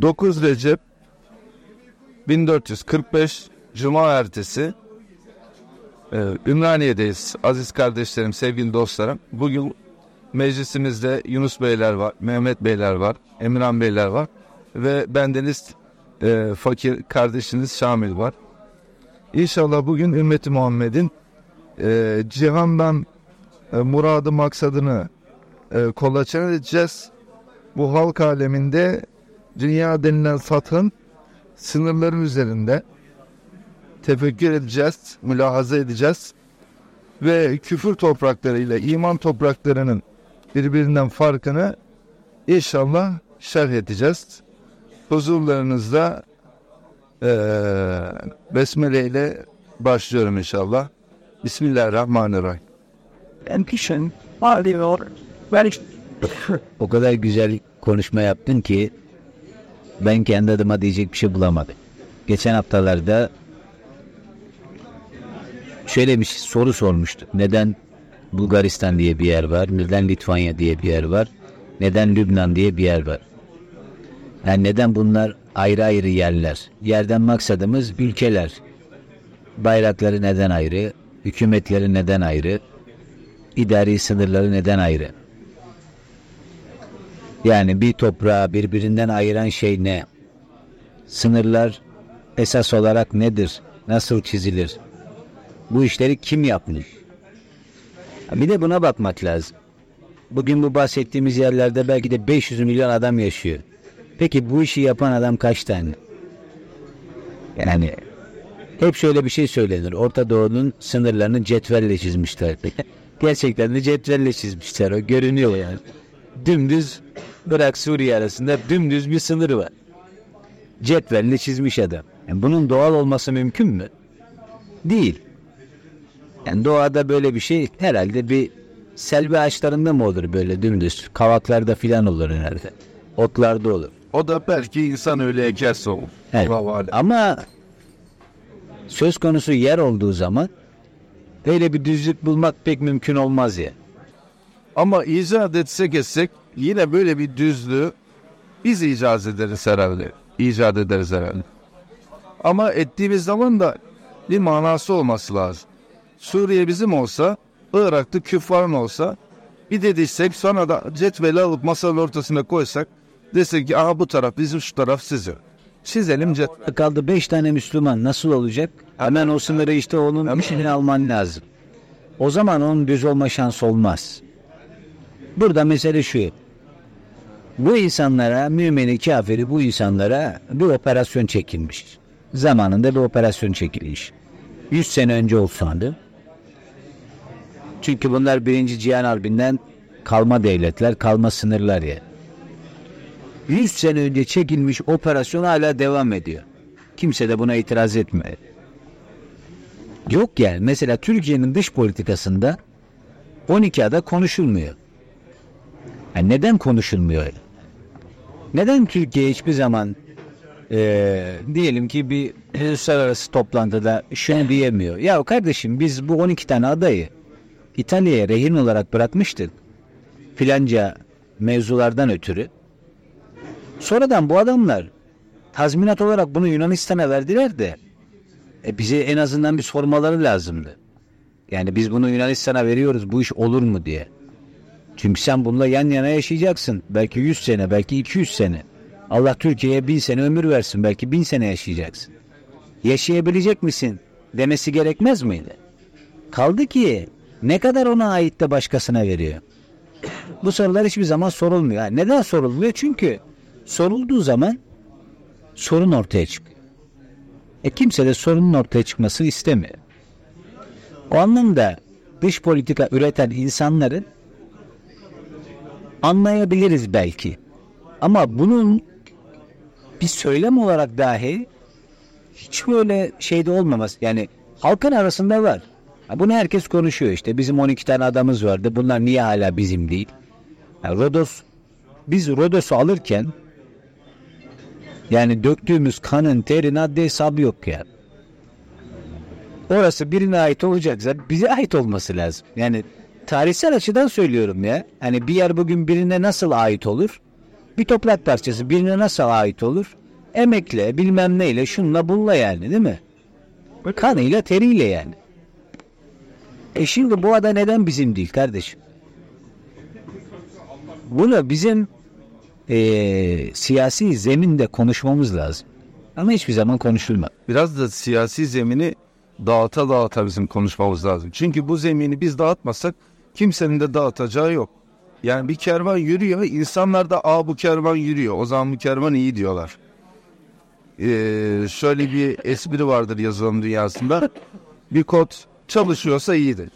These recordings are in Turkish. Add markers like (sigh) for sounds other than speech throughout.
9 Recep 1445 Cuma ertesi e, Ümraniye'deyiz. Aziz kardeşlerim, sevgili dostlarım. Bugün meclisimizde Yunus Beyler var, Mehmet Beyler var, Emirhan Beyler var ve bendeniz e, fakir kardeşiniz Şamil var. İnşallah bugün ümmeti Muhammed'in e, cihandan e, muradı maksadını e, kolaçan edeceğiz. Bu halk aleminde dünya denilen satın sınırları üzerinde tefekkür edeceğiz, mülahaza edeceğiz ve küfür topraklarıyla iman topraklarının birbirinden farkını inşallah şerh edeceğiz. Huzurlarınızda ee, Besmele ile başlıyorum inşallah. Bismillahirrahmanirrahim. O kadar güzel konuşma yaptın ki ben kendi adıma diyecek bir şey bulamadım. Geçen haftalarda şöyle bir soru sormuştuk. Neden Bulgaristan diye bir yer var? Neden Litvanya diye bir yer var? Neden Lübnan diye bir yer var? Yani neden bunlar ayrı ayrı yerler? Yerden maksadımız ülkeler. Bayrakları neden ayrı? Hükümetleri neden ayrı? İdari sınırları neden ayrı? Yani bir toprağı birbirinden ayıran şey ne? Sınırlar esas olarak nedir? Nasıl çizilir? Bu işleri kim yapmış? Bir de buna bakmak lazım. Bugün bu bahsettiğimiz yerlerde belki de 500 milyon adam yaşıyor. Peki bu işi yapan adam kaç tane? Yani hep şöyle bir şey söylenir. Orta Doğu'nun sınırlarını cetvelle çizmişler. (laughs) Gerçekten de cetvelle çizmişler. O görünüyor yani. Dümdüz Irak Suriye arasında dümdüz bir sınır var. Cetvelle çizmiş adam. Yani bunun doğal olması mümkün mü? Değil. Yani doğada böyle bir şey herhalde bir selvi ağaçlarında mı olur böyle dümdüz? Kavaklarda filan olur herhalde. Otlarda olur. O da belki insan öyle ekerse olur. Evet. Ama söz konusu yer olduğu zaman böyle bir düzlük bulmak pek mümkün olmaz ya. Ama icat etsek etsek yine böyle bir düzlüğü biz icat ederiz herhalde. İcat ederiz herhalde. Ama ettiğimiz zaman da bir manası olması lazım. Suriye bizim olsa, Irak'ta küffarın olsa bir dediysek sonra da cetveli alıp masanın ortasına koysak desek ki aha bu taraf bizim şu taraf sizin. Çizelim cetvel. Kaldı beş tane Müslüman nasıl olacak? Hemen o sınırı işte onun işini alman lazım. O zaman onun düz olma şansı olmaz. Burada mesele şu. Bu insanlara, mümini kafiri bu insanlara bir operasyon çekilmiş. Zamanında bir operasyon çekilmiş. 100 sene önce olsaydı. Çünkü bunlar birinci Cihan Harbi'nden kalma devletler, kalma sınırlar ya. 100 sene önce çekilmiş operasyon hala devam ediyor. Kimse de buna itiraz etmiyor. Yok yani mesela Türkiye'nin dış politikasında 12 ada konuşulmuyor. Yani neden konuşulmuyor? Neden Türkiye hiçbir zaman e, diyelim ki bir uluslararası toplantıda şunu diyemiyor. Ya kardeşim biz bu 12 tane adayı İtalya'ya rehin olarak bırakmıştık. Filanca mevzulardan ötürü. Sonradan bu adamlar tazminat olarak bunu Yunanistan'a verdiler de e, bize en azından bir sormaları lazımdı. Yani biz bunu Yunanistan'a veriyoruz bu iş olur mu diye. Çünkü sen bununla yan yana yaşayacaksın. Belki 100 sene, belki 200 sene. Allah Türkiye'ye bin sene ömür versin. Belki bin sene yaşayacaksın. Yaşayabilecek misin demesi gerekmez miydi? Kaldı ki ne kadar ona ait de başkasına veriyor. Bu sorular hiçbir zaman sorulmuyor. Neden sorulmuyor? Çünkü sorulduğu zaman sorun ortaya çıkıyor. E kimse de sorunun ortaya çıkmasını istemiyor. O anlamda dış politika üreten insanların anlayabiliriz belki. Ama bunun bir söylem olarak dahi hiç böyle şeyde olmaması. Yani halkın arasında var. Bunu herkes konuşuyor işte. Bizim 12 tane adamız vardı. Bunlar niye hala bizim değil? Yani Rodos biz Rodos'u alırken yani döktüğümüz kanın terin adli hesabı yok ya. Orası birine ait olacaksa bize ait olması lazım. Yani tarihsel açıdan söylüyorum ya. Hani bir yer bugün birine nasıl ait olur? Bir toprak parçası birine nasıl ait olur? Emekle, bilmem neyle, şunla bunla yani değil mi? Kanıyla, teriyle yani. E şimdi bu ada neden bizim değil kardeşim? Bunu bizim eee, siyasi zeminde konuşmamız lazım. Ama hiçbir zaman konuşulmaz. Biraz da siyasi zemini dağıta dağıta bizim konuşmamız lazım. Çünkü bu zemini biz dağıtmasak kimsenin de dağıtacağı yok. Yani bir kervan yürüyor, insanlar da aa bu kervan yürüyor, o zaman bu kervan iyi diyorlar. Ee, şöyle bir espri vardır yazılım dünyasında. Bir kod çalışıyorsa iyidir.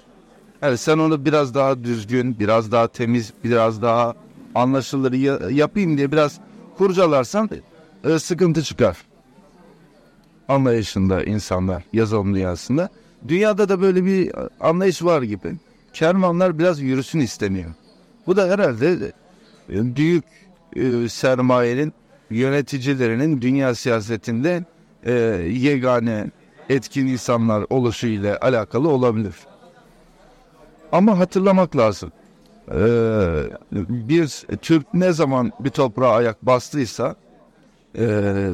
Yani sen onu biraz daha düzgün, biraz daha temiz, biraz daha anlaşılır ya- yapayım diye biraz kurcalarsan e, sıkıntı çıkar anlayışında insanlar yazılım dünyasında. Dünyada da böyle bir anlayış var gibi. Kervanlar biraz yürüsün isteniyor. Bu da herhalde e, büyük e, sermayenin yöneticilerinin dünya siyasetinde e, yegane etkin insanlar oluşu ile alakalı olabilir. Ama hatırlamak lazım. Bir Türk ne zaman bir toprağa ayak bastıysa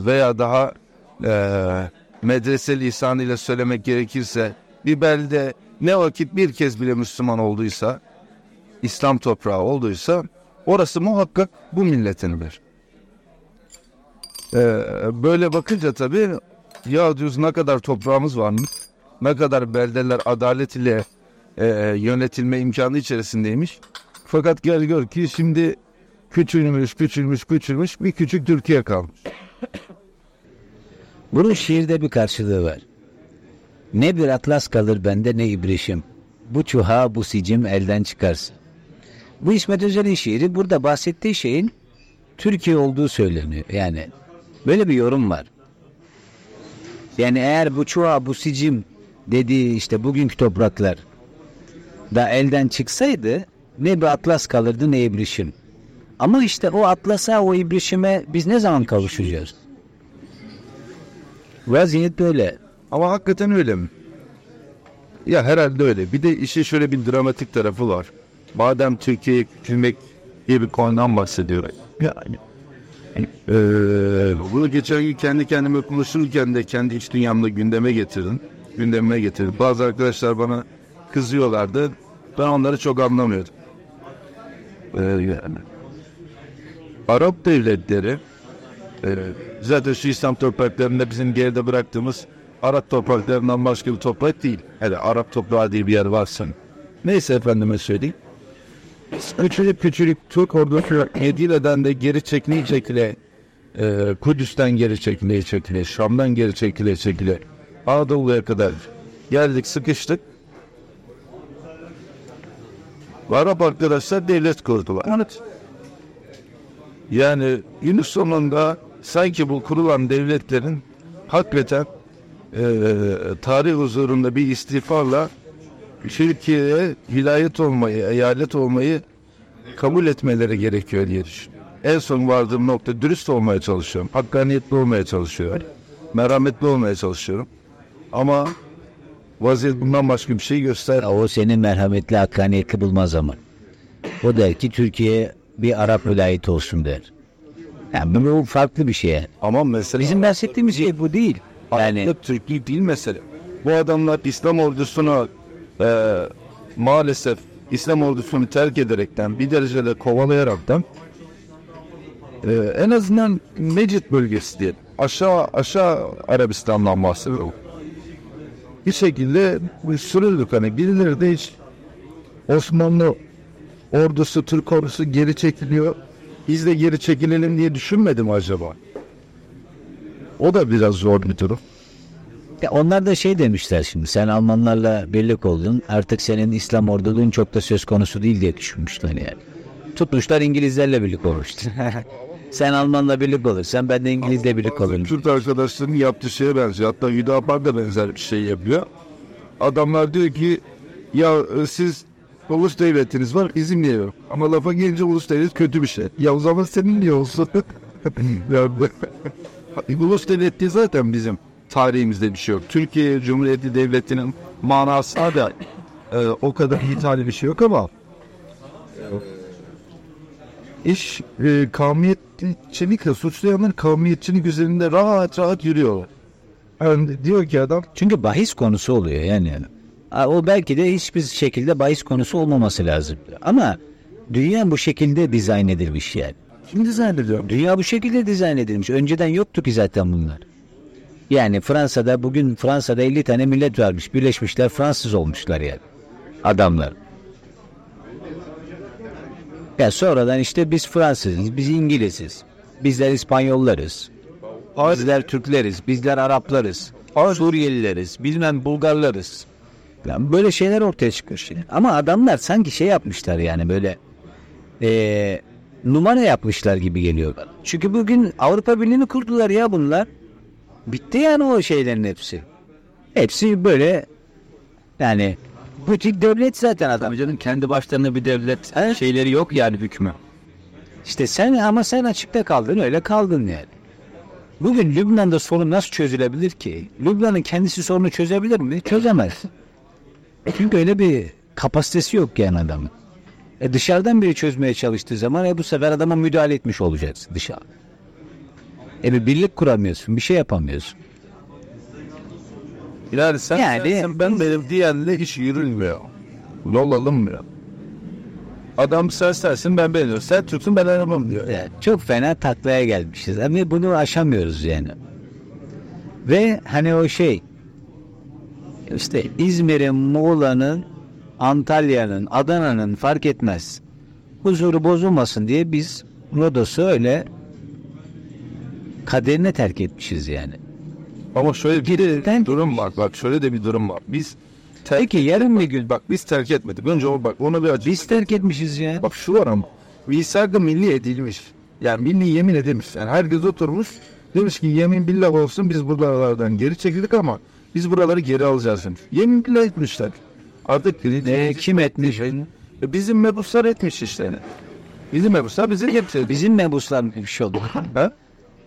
veya daha medrese lisanıyla söylemek gerekirse bir belde ne vakit bir kez bile Müslüman olduysa İslam toprağı olduysa orası muhakkak bu milletindir. E, böyle bakınca tabii ya diyoruz ne kadar toprağımız varmış ne kadar beldeler adalet ile e, yönetilme imkanı içerisindeymiş. Fakat gel gör ki şimdi küçülmüş, küçülmüş, küçülmüş bir küçük Türkiye kalmış. Bunun şiirde bir karşılığı var. Ne bir atlas kalır bende ne ibrişim. Bu çuha bu sicim elden çıkarsın. Bu İsmet Özel'in şiiri burada bahsettiği şeyin Türkiye olduğu söyleniyor. Yani böyle bir yorum var. Yani eğer bu çuha bu sicim dediği işte bugünkü topraklar da elden çıksaydı ne bir atlas kalırdı ne ibrişim. Ama işte o atlasa o ibrişime biz ne zaman kavuşacağız? Vaziyet böyle. Ama hakikaten öyle mi? Ya herhalde öyle. Bir de işin şöyle bir dramatik tarafı var. Madem Türkiye'yi küçülmek diye bir konudan bahsediyor. Yani. Ee, bunu geçen gün kendi kendime konuşurken de kendi iç dünyamda gündeme getirdim. Gündemime getirdim. Bazı arkadaşlar bana kızıyorlardı. Ben onları çok anlamıyordum. Ee, yani. Arap devletleri ee, zaten şu İslam topraklarında bizim geride bıraktığımız Arap topraklarından başka bir toprak değil. Hele Arap toprağı diye bir yer varsa. Neyse efendime söyleyeyim. Küçülüp küçülüp Türk ordusu Medine'den de geri çekile çekile e, Kudüs'ten geri çekile çekile Şam'dan geri çekile çekile Anadolu'ya kadar geldik sıkıştık. Arap arkadaşlar devlet kurdular. Evet. Yani günün sonunda sanki bu kurulan devletlerin hakikaten tarih huzurunda bir istifarla Türkiye'ye vilayet olmayı, eyalet olmayı kabul etmeleri gerekiyor diye düşünüyorum. En son vardığım nokta dürüst olmaya çalışıyorum. Hakkaniyetli olmaya çalışıyorum. Merhametli olmaya çalışıyorum. Ama vaziyet bundan başka bir şey göster. O senin merhametli hakkaniyetli bulmaz ama. O der ki Türkiye bir Arap vilayeti olsun der. Yani bu farklı bir şey. Ama mesela Bizim bahsettiğimiz şey bu değil. Yani Türklük değil mesele. Bu adamlar İslam ordusunu e, maalesef İslam ordusunu terk ederekten bir derecede kovalayaraktan e, en azından Necid bölgesi diye aşağı aşağı Arabistan'dan bahsediyorum. Bir şekilde sürüldük hani birileri de hiç Osmanlı ordusu Türk ordusu geri çekiliyor. Biz de geri çekilelim diye düşünmedim acaba? O da biraz zor bir durum. ya onlar da şey demişler şimdi sen Almanlarla birlik oldun artık senin İslam orduluğun çok da söz konusu değil diye düşünmüşler yani. Tutmuşlar İngilizlerle birlik olmuştu. (laughs) sen Almanla birlik olursan ben de İngilizle birlik olurum. Kürt arkadaşların yaptığı şeye benziyor. Hatta Hüdapar da benzer bir şey yapıyor. Adamlar diyor ki ya e, siz ulus devletiniz var bizim niye yok? Ama lafa gelince ulus devlet kötü bir şey. Ya o zaman senin niye olsun? (laughs) Ulus devleti zaten bizim tarihimizde bir şey yok. Türkiye Cumhuriyeti Devleti'nin manası da e, o kadar iyi tarih bir şey yok ama iş e, kavmiyetçilikle suçlayanlar kavmiyetçilik üzerinde rahat rahat yürüyorlar. Yani diyor ki adam Çünkü bahis konusu oluyor yani. Ha, O belki de hiçbir şekilde bahis konusu olmaması lazım. Ama dünya bu şekilde dizayn edilmiş yani. Kim dizayn ediyor? Dünya bu şekilde dizayn edilmiş. Önceden yoktu ki zaten bunlar. Yani Fransa'da bugün Fransa'da 50 tane millet varmış. Birleşmişler Fransız olmuşlar yani. Adamlar. Ya sonradan işte biz Fransızız, biz İngiliziz. Bizler İspanyollarız. Bizler Türkleriz, bizler Araplarız. Suriyelileriz, bilmem Bulgarlarız. Yani böyle şeyler ortaya çıkmış. yani. Ama adamlar sanki şey yapmışlar yani böyle eee, numara yapmışlar gibi geliyor bana. Çünkü bugün Avrupa Birliği'ni kurdular ya bunlar. Bitti yani o şeylerin hepsi. Hepsi böyle yani butik devlet zaten adam. Canım kendi başlarına bir devlet Evet. şeyleri yok yani hükmü. İşte sen ama sen açıkta kaldın öyle kaldın yani. Bugün Lübnan'da sorun nasıl çözülebilir ki? Lübnan'ın kendisi sorunu çözebilir mi? Çözemez. (laughs) Çünkü öyle bir kapasitesi yok yani adamın. E dışarıdan biri çözmeye çalıştığı zaman e bu sefer adama müdahale etmiş olacaksın dışarı. E bir birlik kuramıyorsun, bir şey yapamıyorsun. Yani sen, Yani- sen- sen ben benim diyenle iş yürülmüyor. Yol alınmıyor. Adam sen sensin ben benim. Sen Türksün ben Arap'ım diyor. Yani çok fena taklaya gelmişiz ama bunu aşamıyoruz yani. Ve hani o şey işte İzmir'in, Muğla'nın, Antalya'nın, Adana'nın fark etmez. Huzuru bozulmasın diye biz Rodos'u öyle kaderine terk etmişiz yani. Ama şöyle bir Geriden- durum var. Bak şöyle de bir durum var. Biz terk Peki yarın bir gün Bak biz terk etmedik. Önce o bak ona bir biz terk etmişiz ya. Bak şu var ama. Misak-ı milli edilmiş. Yani milli yemin edilmiş. Yani herkes oturmuş. Demiş ki yemin billah olsun biz buralardan geri çekildik ama biz buraları geri alacağız demiş. Yemin billah etmişler. Artık E, kim etmiş? E, bizim mebuslar etmiş işte. Bizim mebuslar bizi hepsi. Bizim mebuslar mı şey oldu? Ha?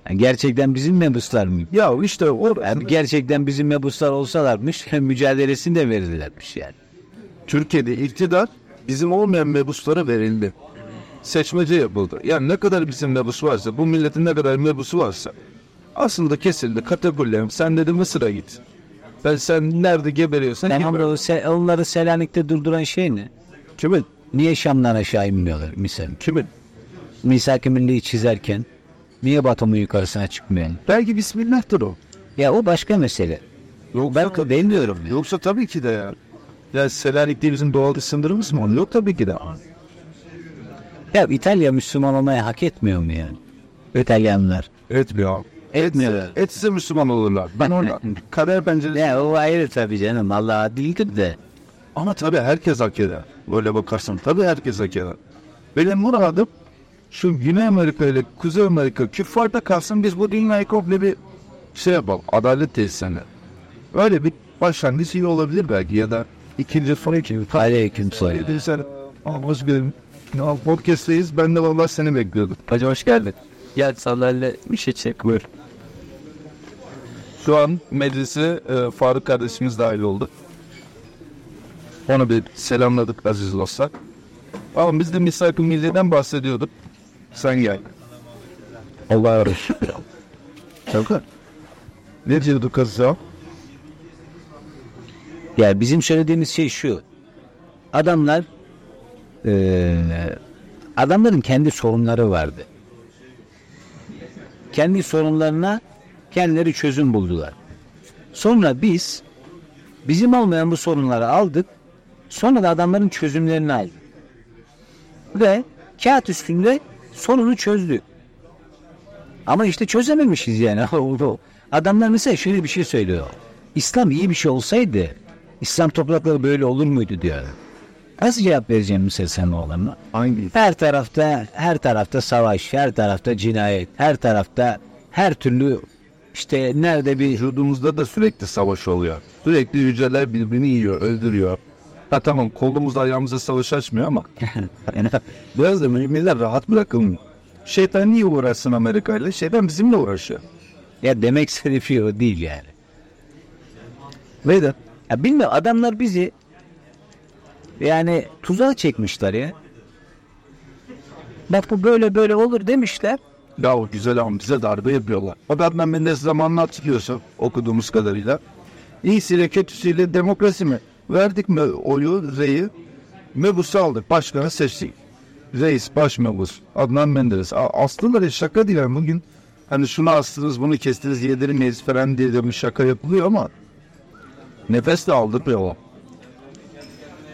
Yani gerçekten bizim mebuslar mı? Ya işte o Yani gerçekten bizim mebuslar olsalarmış (laughs) mücadelesini de verirlermiş yani. Türkiye'de iktidar bizim olmayan mebuslara verildi. Seçmece yapıldı. Yani ne kadar bizim mebus varsa, bu milletin ne kadar mebusu varsa aslında kesildi, kategorilerim. Sen dedi Mısır'a git. Ben sen nerede geberiyorsan Ben geber. ama o se- onları Selanik'te durduran şey ne? Kimin? Niye Şam'dan aşağı inmiyorlar misal? Kimin? Misak-ı Milli'yi çizerken niye Batum'un yukarısına çıkmıyor? Belki Bismillah'tır o. Ya o başka mesele. Yoksa, Ben demiyorum ya. yoksa tabii ki de ya. Ya Selanik bizim doğal sınırımız mı? Yok tabii ki de. Ya İtalya Müslüman olmayı hak etmiyor mu yani? İtalyanlar. Etmiyor. Etmiyorlar. Etse, etse Müslüman olurlar. Ben orada (laughs) kader penceresi Ya o ayrı tabii canım. Allah değildir de. Ama tabii herkes hak eder. Böyle bakarsan tabii herkes hak eder. Benim muradım şu Güney Amerika ile Kuzey Amerika küffarda kalsın biz bu dünyayı komple bir şey yapalım. Adalet tesislerine. Öyle bir başlangıç iyi olabilir belki ya da ikinci son iki. Aleyküm selam. Sen hoş geldin. Podcast'teyiz. Ben de vallahi seni bekliyordum. Hacı hoş geldin. Gel sandalye bir şey çek buyur. Şu an meclise e, Faruk kardeşimiz dahil oldu. Onu bir selamladık aziz dostlar. Ama biz de misak-ı milliden bahsediyorduk. Sen gel. Allah razı olsun. Ne diyorduk kız ya? Ya bizim söylediğimiz şey şu. Adamlar eee, adamların kendi sorunları vardı. Kendi sorunlarına kendileri çözüm buldular. Sonra biz bizim olmayan bu sorunları aldık. Sonra da adamların çözümlerini aldık. Ve kağıt üstünde sorunu çözdük. Ama işte çözememişiz yani. (laughs) Adamlar mesela şöyle bir şey söylüyor. İslam iyi bir şey olsaydı İslam toprakları böyle olur muydu diyor. Nasıl cevap vereceğim mesela sen oğlanla? Hangi? Her tarafta her tarafta savaş, her tarafta cinayet, her tarafta her türlü işte nerede bir Vücudumuzda da sürekli savaş oluyor. Sürekli hücreler birbirini yiyor, öldürüyor. Ha tamam kolumuzda ayağımıza savaş açmıyor ama (laughs) biraz da müminler rahat bırakılmıyor. Şeytan niye uğraşsın Amerika ile? Şeytan bizimle uğraşıyor. ya demek istediğim şey o değil yani. Neydi? Ya bilmiyorum adamlar bizi yani tuzağa çekmişler ya. Bak bu böyle böyle olur demişler. Ya o güzel ama bize darbe yapıyorlar. O Adnan Menderes zamanını hatırlıyorsun okuduğumuz kadarıyla. İyisiyle kötüsüyle demokrasi mi? Verdik mi oyu, reyi? Mebus'u aldık. Başkanı seçtik. Reis, baş mebus. Adnan Menderes. A- Aslıları şaka değil. yani. Bugün hani şunu astınız, bunu kestiniz, yedirmeyiz falan diye de bir şaka yapılıyor ama nefes de aldırmıyor.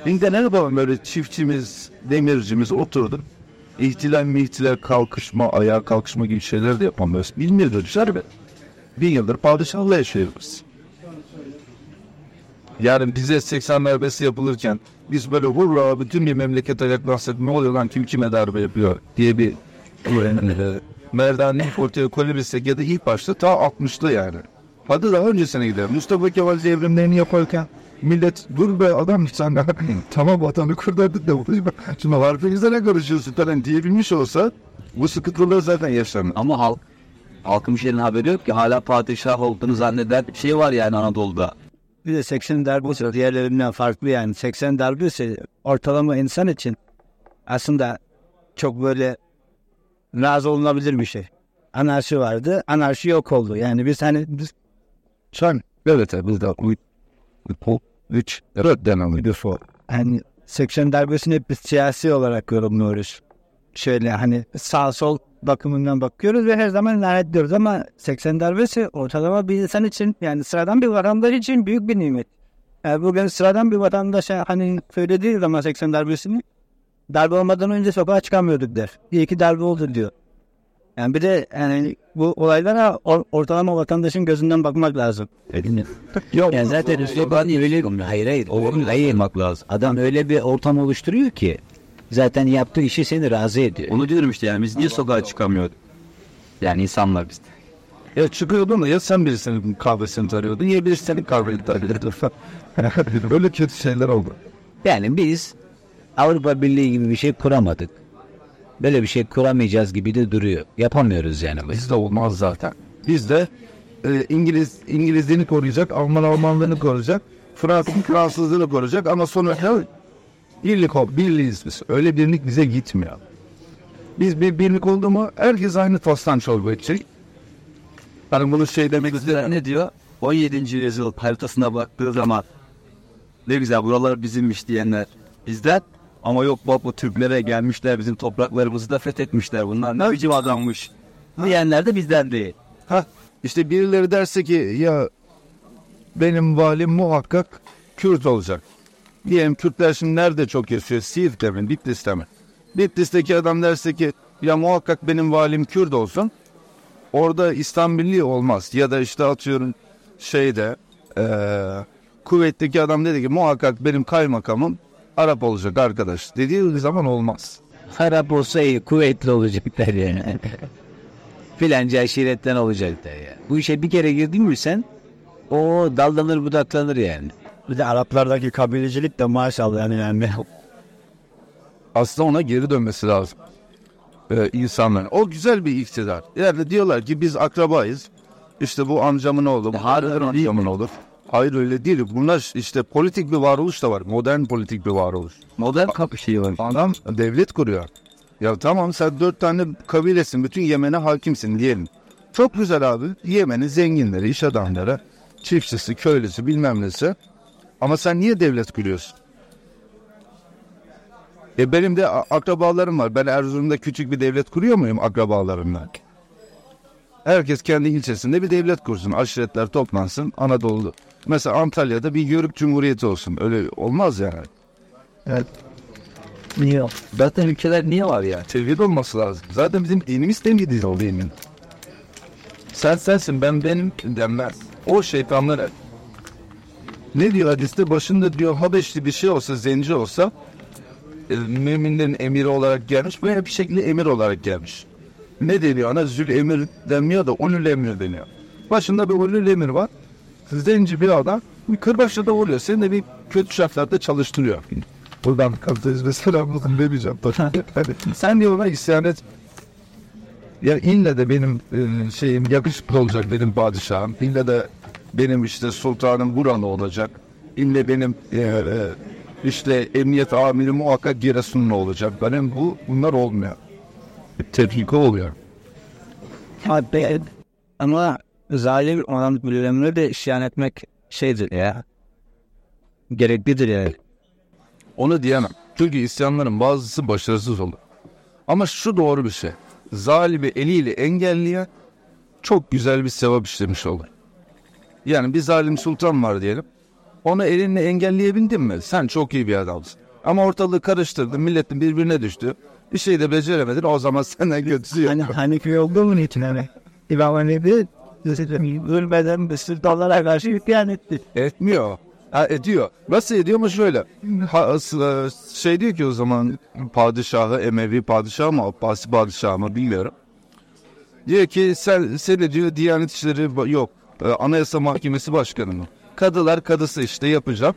Bir de ne yapalım böyle çiftçimiz, demircimiz oturduk. İhtilal mi ihtilal kalkışma, ayağa kalkışma gibi şeyler de yapamıyoruz. Bilmiyoruz şerbet. Bin yıldır padişahla yaşıyoruz. Yani bize 80 darbesi yapılırken biz böyle hurra bütün bir memleket ayaklansak ne oluyor lan kim kime darbe yapıyor diye bir merdane ortaya koyabilsek ya da ilk başta ta 60'lı yani. Hadi daha öncesine gidelim. Mustafa Kemal devrimlerini yaparken millet dur be adam sen (laughs) tamam vatanı kurtardık da şuna harfimizde ne karışıyorsun falan diyebilmiş olsa bu sıkıntıları zaten yaşanır. Ama halk halkın bir şeyden haberi yok ki hala padişah olduğunu zanneden şey var yani Anadolu'da. Bir de 80 darbesi diğerlerinden farklı yani. 80 darbesi ortalama insan için aslında çok böyle razı olunabilir bir şey. Anarşi vardı. Anarşi yok oldu. Yani biz hani biz Sen evet biz de 3 4 denemiyor. hani 80 darbesini hep biz siyasi olarak yorumluyoruz. Şöyle hani sağ sol bakımından bakıyoruz ve her zaman lanetliyoruz ama 80 darbesi ortalama bir insan için yani sıradan bir vatandaş için büyük bir nimet. Yani bugün sıradan bir vatandaşa hani söylediği zaman 80 darbesini darbe olmadan önce sokağa çıkamıyorduk der. İyi ki darbe oldu diyor. Yani bir de yani bu olaylara or- ortalama vatandaşın gözünden bakmak lazım. (laughs) Yok. Yani zaten Üsluban öyle hayır hayır. O hayır. lazım. Adam öyle bir ortam oluşturuyor ki zaten yaptığı işi seni razı ediyor. Onu diyorum işte yani biz niye sokağa çıkamıyorduk? Yani insanlar biz. Ya çıkıyordun da ya sen birisinin kahvesini tarıyordun ya birisi senin kahveni tarıyordu. (laughs) Böyle kötü şeyler oldu. Yani biz Avrupa Birliği gibi bir şey kuramadık. Böyle bir şey kuramayacağız gibi de duruyor. Yapamıyoruz yani. biz. Bizde olmaz zaten. Bizde e, İngiliz İngilizliğini koruyacak, Alman Almanlığını koruyacak, Fransız Fransızlığını koruyacak ama sonra birlik ol, birliğiz biz. Öyle birlik bize gitmiyor. Biz bir birlik oldu mu herkes aynı tostan çorba içecek. Yani bunu şey demek Bizler ne diyor? 17. yüzyıl haritasına baktığı zaman ne güzel buralar bizimmiş diyenler bizden ama yok bak bu Türklere gelmişler bizim topraklarımızı da fethetmişler bunlar ne biçim adammış diyenler de bizden değil. Ha işte birileri derse ki ya benim valim muhakkak Kürt olacak. Diyelim Kürtler şimdi nerede çok yaşıyor? Siirt'te mi? Bitlis'te mi? Bitlis'teki adam derse ki ya muhakkak benim valim Kürt olsun. Orada İslam Birliği olmaz. Ya da işte atıyorum şeyde eee kuvvetteki adam dedi ki muhakkak benim kaymakamım Arap olacak arkadaş. Dediği zaman olmaz. Harap olsa iyi, kuvvetli olacaklar yani. (laughs) Filanca aşiretten olacaklar ya. Bu işe bir kere girdin mi sen o dallanır budaklanır yani. Bir de Araplardaki kabilecilik de maşallah yani yani. aslında ona geri dönmesi lazım. Ee, insanların. O güzel bir iktidar. Yani diyorlar ki biz akrabayız. İşte bu amcamın oğlu, bu amcamın oğlu. Hayır öyle değil. Bunlar işte politik bir varoluş da var. Modern politik bir varoluş. Modern kapı şeyi var. Adam devlet kuruyor. Ya tamam sen dört tane kabilesin. Bütün Yemen'e hakimsin diyelim. Çok güzel abi. Yemen'in zenginleri, iş adamları, çiftçisi, köylüsü bilmem nesi. Ama sen niye devlet kuruyorsun? E benim de akrabalarım var. Ben Erzurum'da küçük bir devlet kuruyor muyum akrabalarımla? Herkes kendi ilçesinde bir devlet kursun. Aşiretler toplansın Anadolu. Mesela Antalya'da bir Yörük Cumhuriyeti olsun. Öyle olmaz yani. Niye? Zaten ülkeler niye var ya? Tevhid olması lazım. Zaten bizim dinimiz tevhid o dinin. Sen sensin ben benim denmez. O şeytanlar ne diyor hadiste başında diyor Habeşli bir şey olsa zenci olsa e, müminlerin emiri olarak gelmiş veya bir şekilde emir olarak gelmiş. Ne deniyor ona zül emir denmiyor da ulul emir deniyor. Başında bir ulul emir var. Zenci bir adam bir kırbaçla da vuruyor. Seni de bir kötü şartlarda çalıştırıyor. Buradan kapitalizme selamladım demeyeceğim tabii. Hani sen diyor ona isyan et. Ya ille de benim e, şeyim yakışıklı olacak benim padişahım. İlle de benim işte sultanım buranı olacak. İlle benim e, e, işte emniyet amiri muhakkak Giresunlu olacak. Benim bu bunlar olmuyor. tepki oluyor. Ama zalim olan birilerine de isyan etmek şeydir ya. Gereklidir yani. Onu diyemem. Çünkü isyanların bazısı başarısız olur. Ama şu doğru bir şey. Zalimi eliyle engelleyen çok güzel bir sevap işlemiş olur. Yani bir zalim sultan var diyelim. Onu elinle engelleyebildin mi? Sen çok iyi bir adamsın. Ama ortalığı karıştırdın, milletin birbirine düştü. Bir şey de beceremedin, o zaman (laughs) senden kötüsü yok. Hani Hanefi olduğu için hani İmam Hanefi ölmeden sultanlara karşı isyan etti. Etmiyor. Ha, ediyor. Nasıl ediyor mu şöyle. Ha, s- şey diyor ki o zaman padişahı Emevi padişahı mı Abbasi padişahı mı bilmiyorum. Diyor ki sen seni diyor Diyanet İşleri yok. e, Anayasa Mahkemesi Başkanı mı? Kadılar kadısı işte yapacağım.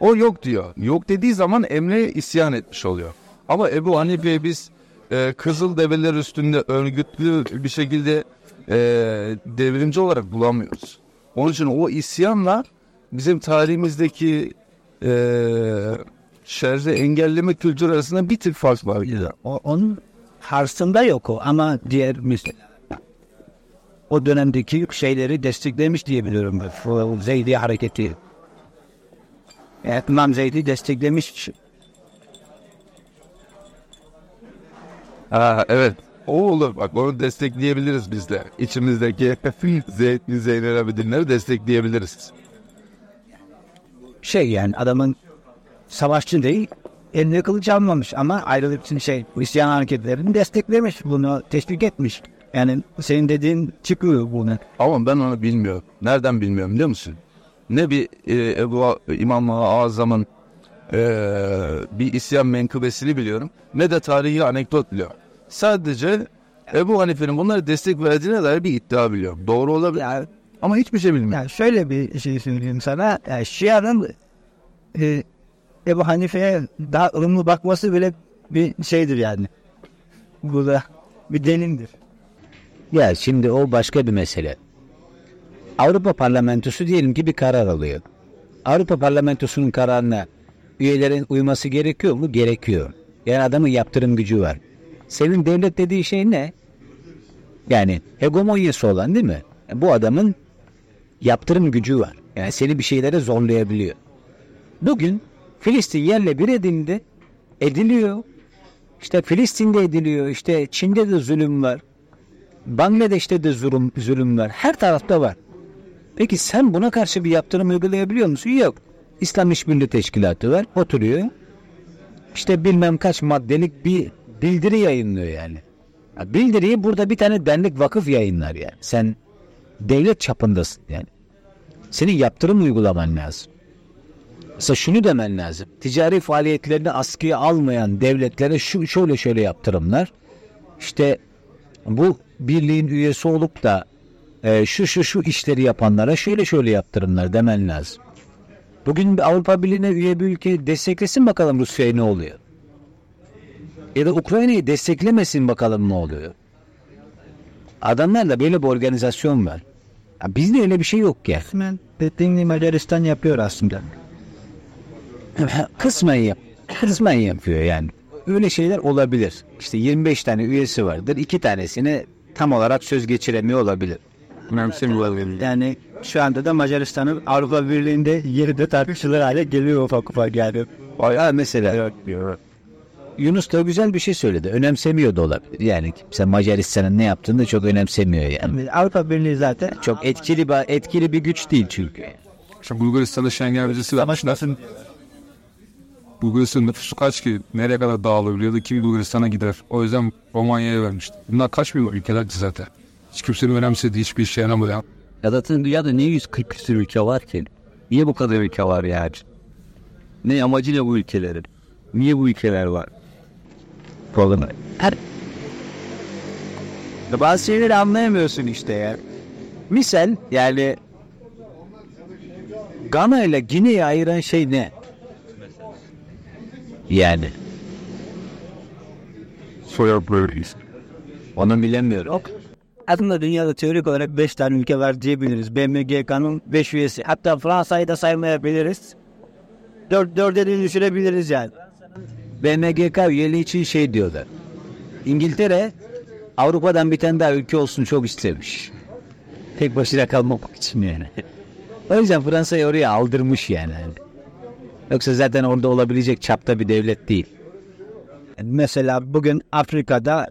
O yok diyor. Yok dediği zaman emre isyan etmiş oluyor. Ama Ebu Hanife'yi biz e, Kızıl Develer üstünde örgütlü bir şekilde e, devrimci olarak bulamıyoruz. Onun için o isyanla bizim tarihimizdeki e, şerri engelleme kültürü arasında bir tık fark var. O, onun harsında yok o ama diğer mesela o dönemdeki şeyleri desteklemiş diye biliyorum ben. O Zeydi hareketi. Evet, İmam Zeydi desteklemiş. Ha, evet. O olur. Bak onu destekleyebiliriz biz de. İçimizdeki (laughs) Zeyd bin Zeynel Abidinleri destekleyebiliriz. Şey yani adamın savaşçı değil eline kılıç almamış ama ayrılık için şey isyan hareketlerini desteklemiş bunu teşvik etmiş. Yani senin dediğin çıkıyor bunu. Ama ben onu bilmiyorum. Nereden bilmiyorum biliyor musun? Ne bir e, Ebu İmam Azam'ın e, bir isyan menkıbesini biliyorum. Ne de tarihi anekdot biliyorum. Sadece Ebu Hanife'nin bunları destek verdiğine dair bir iddia biliyorum. Doğru olabilir. Ya Ama hiçbir şey bilmiyorum. Ya şöyle bir şey söyleyeyim sana. Ya Şia'nın e, Ebu Hanife'ye daha ılımlı bakması bile bir şeydir yani. Bu da bir denindir. Ya şimdi o başka bir mesele. Avrupa Parlamentosu diyelim ki bir karar alıyor. Avrupa Parlamentosu'nun kararına üyelerin uyması gerekiyor mu? Gerekiyor. Yani adamın yaptırım gücü var. Senin devlet dediği şey ne? Yani hegemonyası olan değil mi? Bu adamın yaptırım gücü var. Yani seni bir şeylere zorlayabiliyor. Bugün Filistin yerle bir edildi. Ediliyor. İşte Filistin'de ediliyor. İşte Çin'de de zulüm var. Bangladeş'te de zulüm, zulüm var. Her tarafta var. Peki sen buna karşı bir yaptırım uygulayabiliyor musun? Yok. İslam İşbirliği Teşkilatı var. Oturuyor. İşte bilmem kaç maddelik bir bildiri yayınlıyor yani. Ya bildiriyi burada bir tane dernek vakıf yayınlar yani. Sen devlet çapındasın yani. Senin yaptırım uygulaman lazım. Mesela şunu demen lazım. Ticari faaliyetlerini askıya almayan devletlere şu şöyle şöyle yaptırımlar. İşte bu birliğin üyesi olup da e, şu şu şu işleri yapanlara şöyle şöyle yaptırımlar demen lazım. Bugün Avrupa Birliği'ne üye bir ülke desteklesin bakalım Rusya'ya ne oluyor. Ya da Ukrayna'yı desteklemesin bakalım ne oluyor. Adamlarla böyle bir organizasyon var. Ya bizde öyle bir şey yok ya. Kısmen dediğin gibi Macaristan yapıyor aslında. (laughs) Kısmen yap. Kısmen yapıyor yani. Öyle şeyler olabilir. İşte 25 tane üyesi vardır. iki tanesini tam olarak söz geçiremiyor olabilir. Yani şu anda da Macaristan'ın Avrupa Birliği'nde yeri de tartışılır hale geliyor ufak ufak yani. Ya mesela Yunus da güzel bir şey söyledi. Önemsemiyor da olabilir. Yani kimse Macaristan'ın ne yaptığını da çok önemsemiyor yani. Avrupa Birliği zaten Çok etkili bir, etkili bir güç değil çünkü. İşte Bulgaristan'da Schengen vizesi vermişler. Bulgaristan nüfusu kaç ki? Nereye kadar dağılabiliyor da kim Bulgaristan'a gider? O yüzden Romanya'ya vermişti. Bunlar kaç milyon ülkelerdi zaten. Hiç kimsenin önemsediği hiçbir işe yaramayan. Ya zaten dünyada niye 140 küsur ülke var ki? Niye bu kadar ülke var yani? Ne amacı ne bu ülkelerin? Niye bu ülkeler var? Problem. Her... Bazı şeyleri anlayamıyorsun işte ya. Misal yani Gana ile Gine'yi ayıran şey ne? Yani Soya böyleyiz. onu bilemiyorum. aslında dünyada teorik olarak 5 tane ülke var diyebiliriz. BMGK'nın 5 üyesi. Hatta Fransa'yı da saymayabiliriz. 4 dörde de düşürebiliriz yani. BMGK üyeliği için şey diyorlar. İngiltere Avrupa'dan bir tane daha ülke olsun çok istemiş. Tek başına kalmamak için yani. O yüzden Fransa'yı oraya aldırmış yani. Yoksa zaten orada olabilecek çapta bir devlet değil. Mesela bugün Afrika'da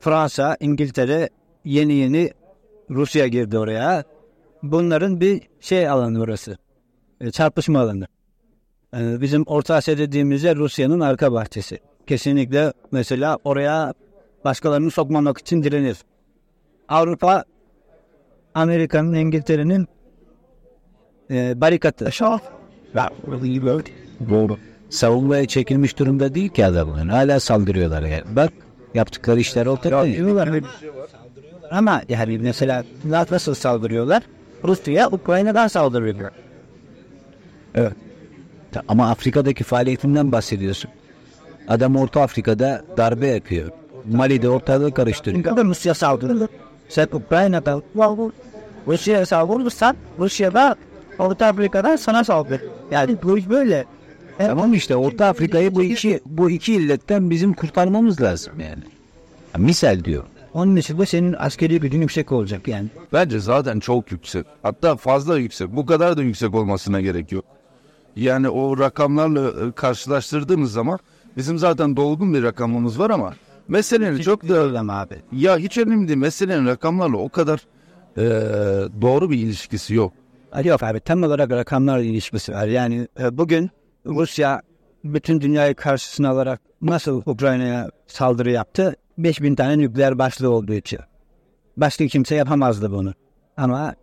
Fransa, İngiltere yeni yeni Rusya girdi oraya. Bunların bir şey alanı orası. E, Çarpışma alanı. E, Bizim Orta Asya dediğimizde Rusya'nın arka bahçesi. Kesinlikle mesela oraya başkalarını sokmamak için direnir. Avrupa Amerika'nın, İngiltere'nin e, barikatı. Doğru. Savunmaya çekilmiş durumda değil ki adamlar. Hala saldırıyorlar yani. Bak yaptıkları işler ortada. Saldırıyorlar. Ama yani mesela nasıl saldırıyorlar? Rusya Ukrayna'dan saldırıyor. Ama Afrika'daki faaliyetinden bahsediyorsun. Adam Orta Afrika'da darbe yapıyor. Mali'de ortalığı karıştırıyor. Rusya saldırır. Sen Ukrayna'da Rusya'ya saldırırsan Rusya da Orta Afrika'dan sana saldırır. Yani bu iş böyle. Tamam işte Orta Afrika'yı bu iki bu iki illetten bizim kurtarmamız lazım yani. Ya misal diyor. Onun için de senin askeri gücün yüksek olacak yani. Bence zaten çok yüksek. Hatta fazla yüksek. Bu kadar da yüksek olmasına gerek yok. Yani o rakamlarla e, karşılaştırdığımız zaman bizim zaten dolgun bir rakamımız var ama meselenin çok da abi. ya hiç önemli değil. Meselenin rakamlarla o kadar e, doğru bir ilişkisi yok. Ali Yok abi tam olarak rakamlarla ilişkisi var. Yani e, bugün Rusya bütün dünyayı karşısına alarak nasıl Ukrayna'ya saldırı yaptı? 5000 tane nükleer başlığı olduğu için. Başka kimse yapamazdı bunu. Ama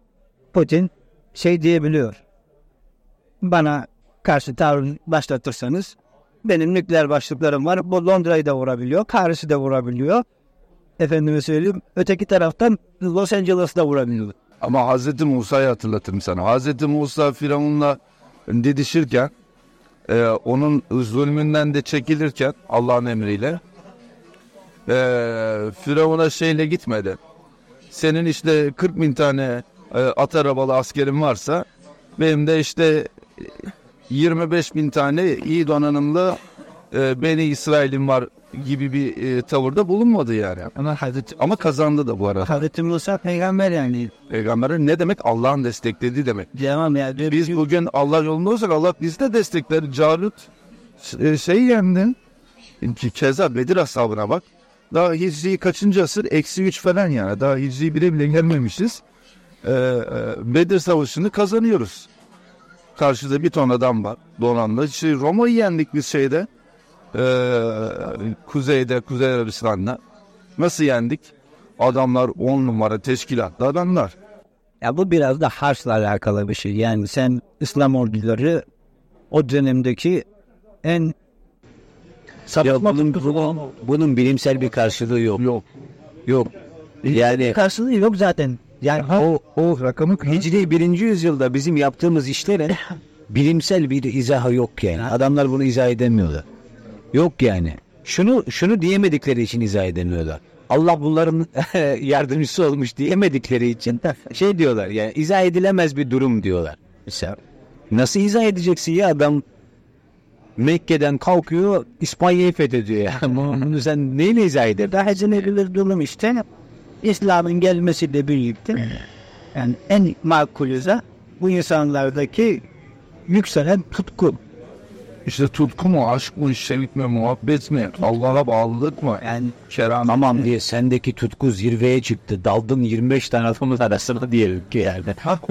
Putin şey diyebiliyor. Bana karşı tavır başlatırsanız benim nükleer başlıklarım var. Bu Londra'yı da vurabiliyor. Paris'i de vurabiliyor. Efendime söyleyeyim. Öteki taraftan Los Angeles'ı da vurabiliyor. Ama Hazreti Musa'yı hatırlatırım sana. Hazreti Musa Firavun'la didişirken e, onun zulmünden de çekilirken Allah'ın emriyle e, Firavun'a şeyle gitmedi. Senin işte 40 bin tane e, at arabalı askerin varsa benim de işte 25 bin tane iyi donanımlı e, Beni İsrail'im var gibi bir e, tavırda bulunmadı yani. Ama Hazreti, Ama kazandı da bu arada. Hazreti Musa peygamber yani. Peygamberin ne demek? Allah'ın desteklediği demek. Diyemem ya. Biz bugün Allah yolunda olsak Allah bizi de destekler. Calut e, şey yendi. Keza Bedir ashabına bak. Daha Hicri kaçıncı asır? Eksi üç falan yani. Daha Hicri bile bile gelmemişiz. Ee, Bedir savaşını kazanıyoruz. Karşıda bir ton adam var. Donanma. İşte Roma'yı yendik biz şeyde. Ee, kuzeyde, Kuzey Arabistan'da. Nasıl yendik? Adamlar on numara teşkilatlı adamlar. Ya bu biraz da harçla alakalı bir şey. Yani sen İslam orduları o dönemdeki en Ya bunun, bunun bilimsel bir karşılığı yok. Yok. Yok. Yani karşılığı yok zaten. Yani o, o rakamı Hicri birinci yüzyılda bizim yaptığımız işlerin (coughs) bilimsel bir izahı yok yani. Adamlar bunu izah edemiyorlar. Yok yani. Şunu şunu diyemedikleri için izah edemiyorlar. Allah bunların (laughs) yardımcısı olmuş diyemedikleri için (laughs) şey diyorlar yani izah edilemez bir durum diyorlar. Mesela nasıl izah edeceksin ya adam Mekke'den kalkıyor İspanya'yı fethediyor ya. (laughs) Bunu sen neyle izah eder? daha edilebilir durum işte İslam'ın gelmesiyle birlikte yani en makulü de bu insanlardaki yükselen tutku. İşte tutku mu, aşk mı, şevk mi, muhabbet mi, Allah'a bağlılık mı? Yani Kerem. Tamam diye sendeki tutku zirveye çıktı. Daldın 25 tane adamın arasına diyelim ki yani.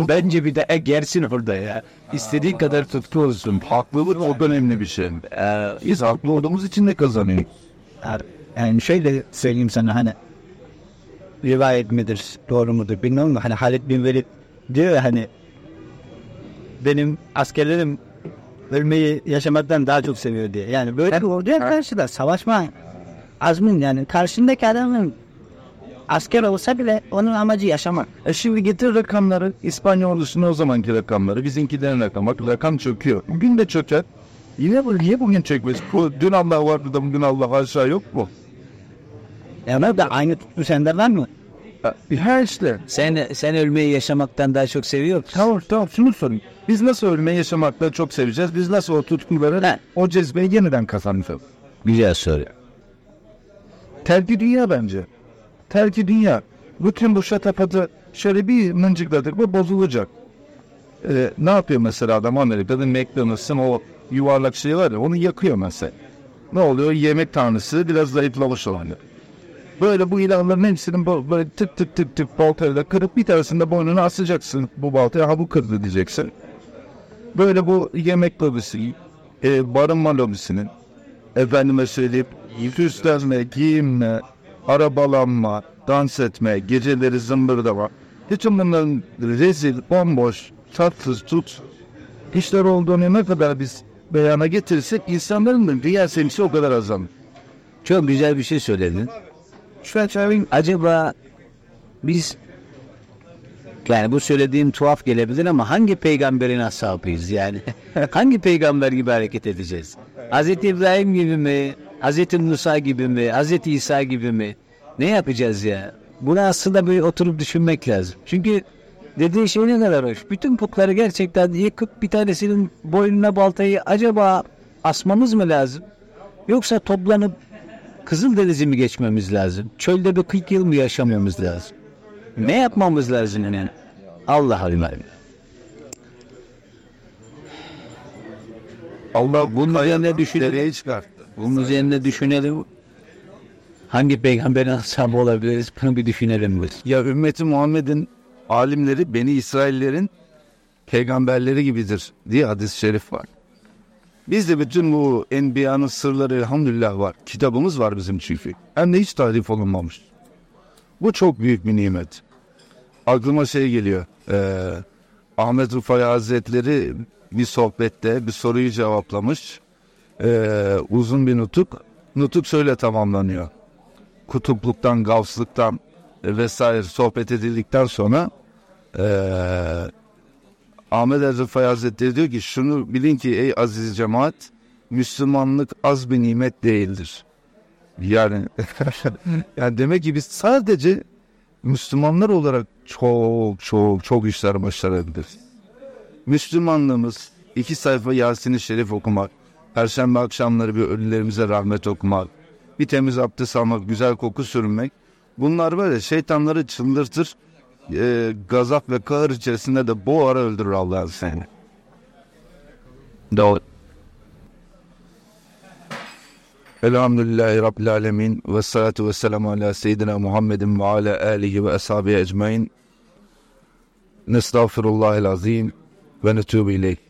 Bence bir de e, gersin orada ya. İstediğin kadar tutku olsun. Haklılık çok önemli bir şey. Ee, Biz haklı olduğumuz için de kazanıyoruz. yani şöyle söyleyeyim sana hani rivayet midir doğru mudur bilmiyorum da hani Halid bin Velid diyor ya hani benim askerlerim ölmeyi yaşamaktan daha çok seviyor diye. Yani böyle bir orduya karşı da savaşma azmin yani karşındaki adamın asker olsa bile onun amacı yaşamak. E şimdi getir rakamları, İspanya ordusunun o zamanki rakamları, bizimkilerin rakamı, rakam çöküyor. Bugün de çöker. Yine bu, niye bugün çökmez? Bu, dün Allah vardı da bugün Allah aşağı yok mu? Yani da aynı tutku sende var mı? Ha işte. sen sen ölmeyi yaşamaktan daha çok seviyor musun? Tamam tamam şunu sorayım. Biz nasıl ölmeyi yaşamakla çok seveceğiz? Biz nasıl o tutkuları, Ha. o cezbeyi yeniden kazanacağız? Güzel soru. Terki dünya bence. Terki dünya. Bütün bu şatafatı şöyle bir mıncıkladık mı bozulacak. Ee, ne yapıyor mesela adam Amerika'da McDonald's'ın o yuvarlak şey var ya onu yakıyor mesela. Ne oluyor? Yemek tanrısı biraz zayıflamış olanı. Böyle bu ilanların hepsinin bo- böyle tık tık tık tık baltayla kırıp bir tanesini de boynuna asacaksın bu baltaya. Ha bu kırdı diyeceksin. Böyle bu yemek lobisi, e, barınma lobisinin efendime söyleyip süslenme, giyinme, arabalanma, dans etme, geceleri zımbırdama. Bütün bunların rezil, bomboş, tatsız, tut işler olduğunu ne kadar biz beyana getirirsek insanların da dünya o kadar azalır. Çok güzel bir şey söyledin. Şu söyleyeyim, acaba biz yani bu söylediğim tuhaf gelebilir ama hangi peygamberin ashabıyız yani? (laughs) hangi peygamber gibi hareket edeceğiz? Hazreti İbrahim gibi mi? Hazreti Musa gibi mi? Hazreti İsa gibi mi? Ne yapacağız ya? Bunu aslında böyle oturup düşünmek lazım. Çünkü dediği şey ne kadar hoş. Bütün putları gerçekten yıkıp bir tanesinin boynuna baltayı acaba asmamız mı lazım? Yoksa toplanıp Kızıldeniz'i mi geçmemiz lazım? Çölde bir 40 yıl mı yaşamamız lazım? Ne yapmamız lazım yani? Allah Allah. Allah Bunun üzerine düşünelim. Çıkarttı? Bunun üzerine düşünelim. Hangi peygamberin ashabı olabiliriz? Bunu bir düşünelim biz. Ya ümmeti Muhammed'in alimleri Beni İsraillerin peygamberleri gibidir diye hadis-i şerif var. Bizde bütün bu enbiyanın sırları elhamdülillah var. Kitabımız var bizim çünkü. Hem de hiç tarif olunmamış. Bu çok büyük bir nimet. Aklıma şey geliyor. Ee, Ahmet Rufai Hazretleri bir sohbette bir soruyu cevaplamış. Ee, uzun bir nutuk. Nutuk şöyle tamamlanıyor. Kutupluktan, gavslıktan e, vesaire sohbet edildikten sonra eee Ahmet Erzurfay Hazretleri diyor ki şunu bilin ki ey aziz cemaat Müslümanlık az bir nimet değildir. Yani (laughs) yani demek ki biz sadece Müslümanlar olarak çok çok çok işler başarabiliriz. Müslümanlığımız iki sayfa Yasin-i Şerif okumak, Perşembe akşamları bir ölülerimize rahmet okumak, bir temiz abdest almak, güzel koku sürünmek. Bunlar böyle şeytanları çıldırtır, e, gazap ve kahır içerisinde de boğar öldürür Allah'ın seni. Doğru. Elhamdülillahi Rabbil Alemin ve salatu ve selamu ala seyyidina Muhammedin ve ala alihi ve ashabihi ecmain. Nestağfirullahil azim ve netubu ileyh.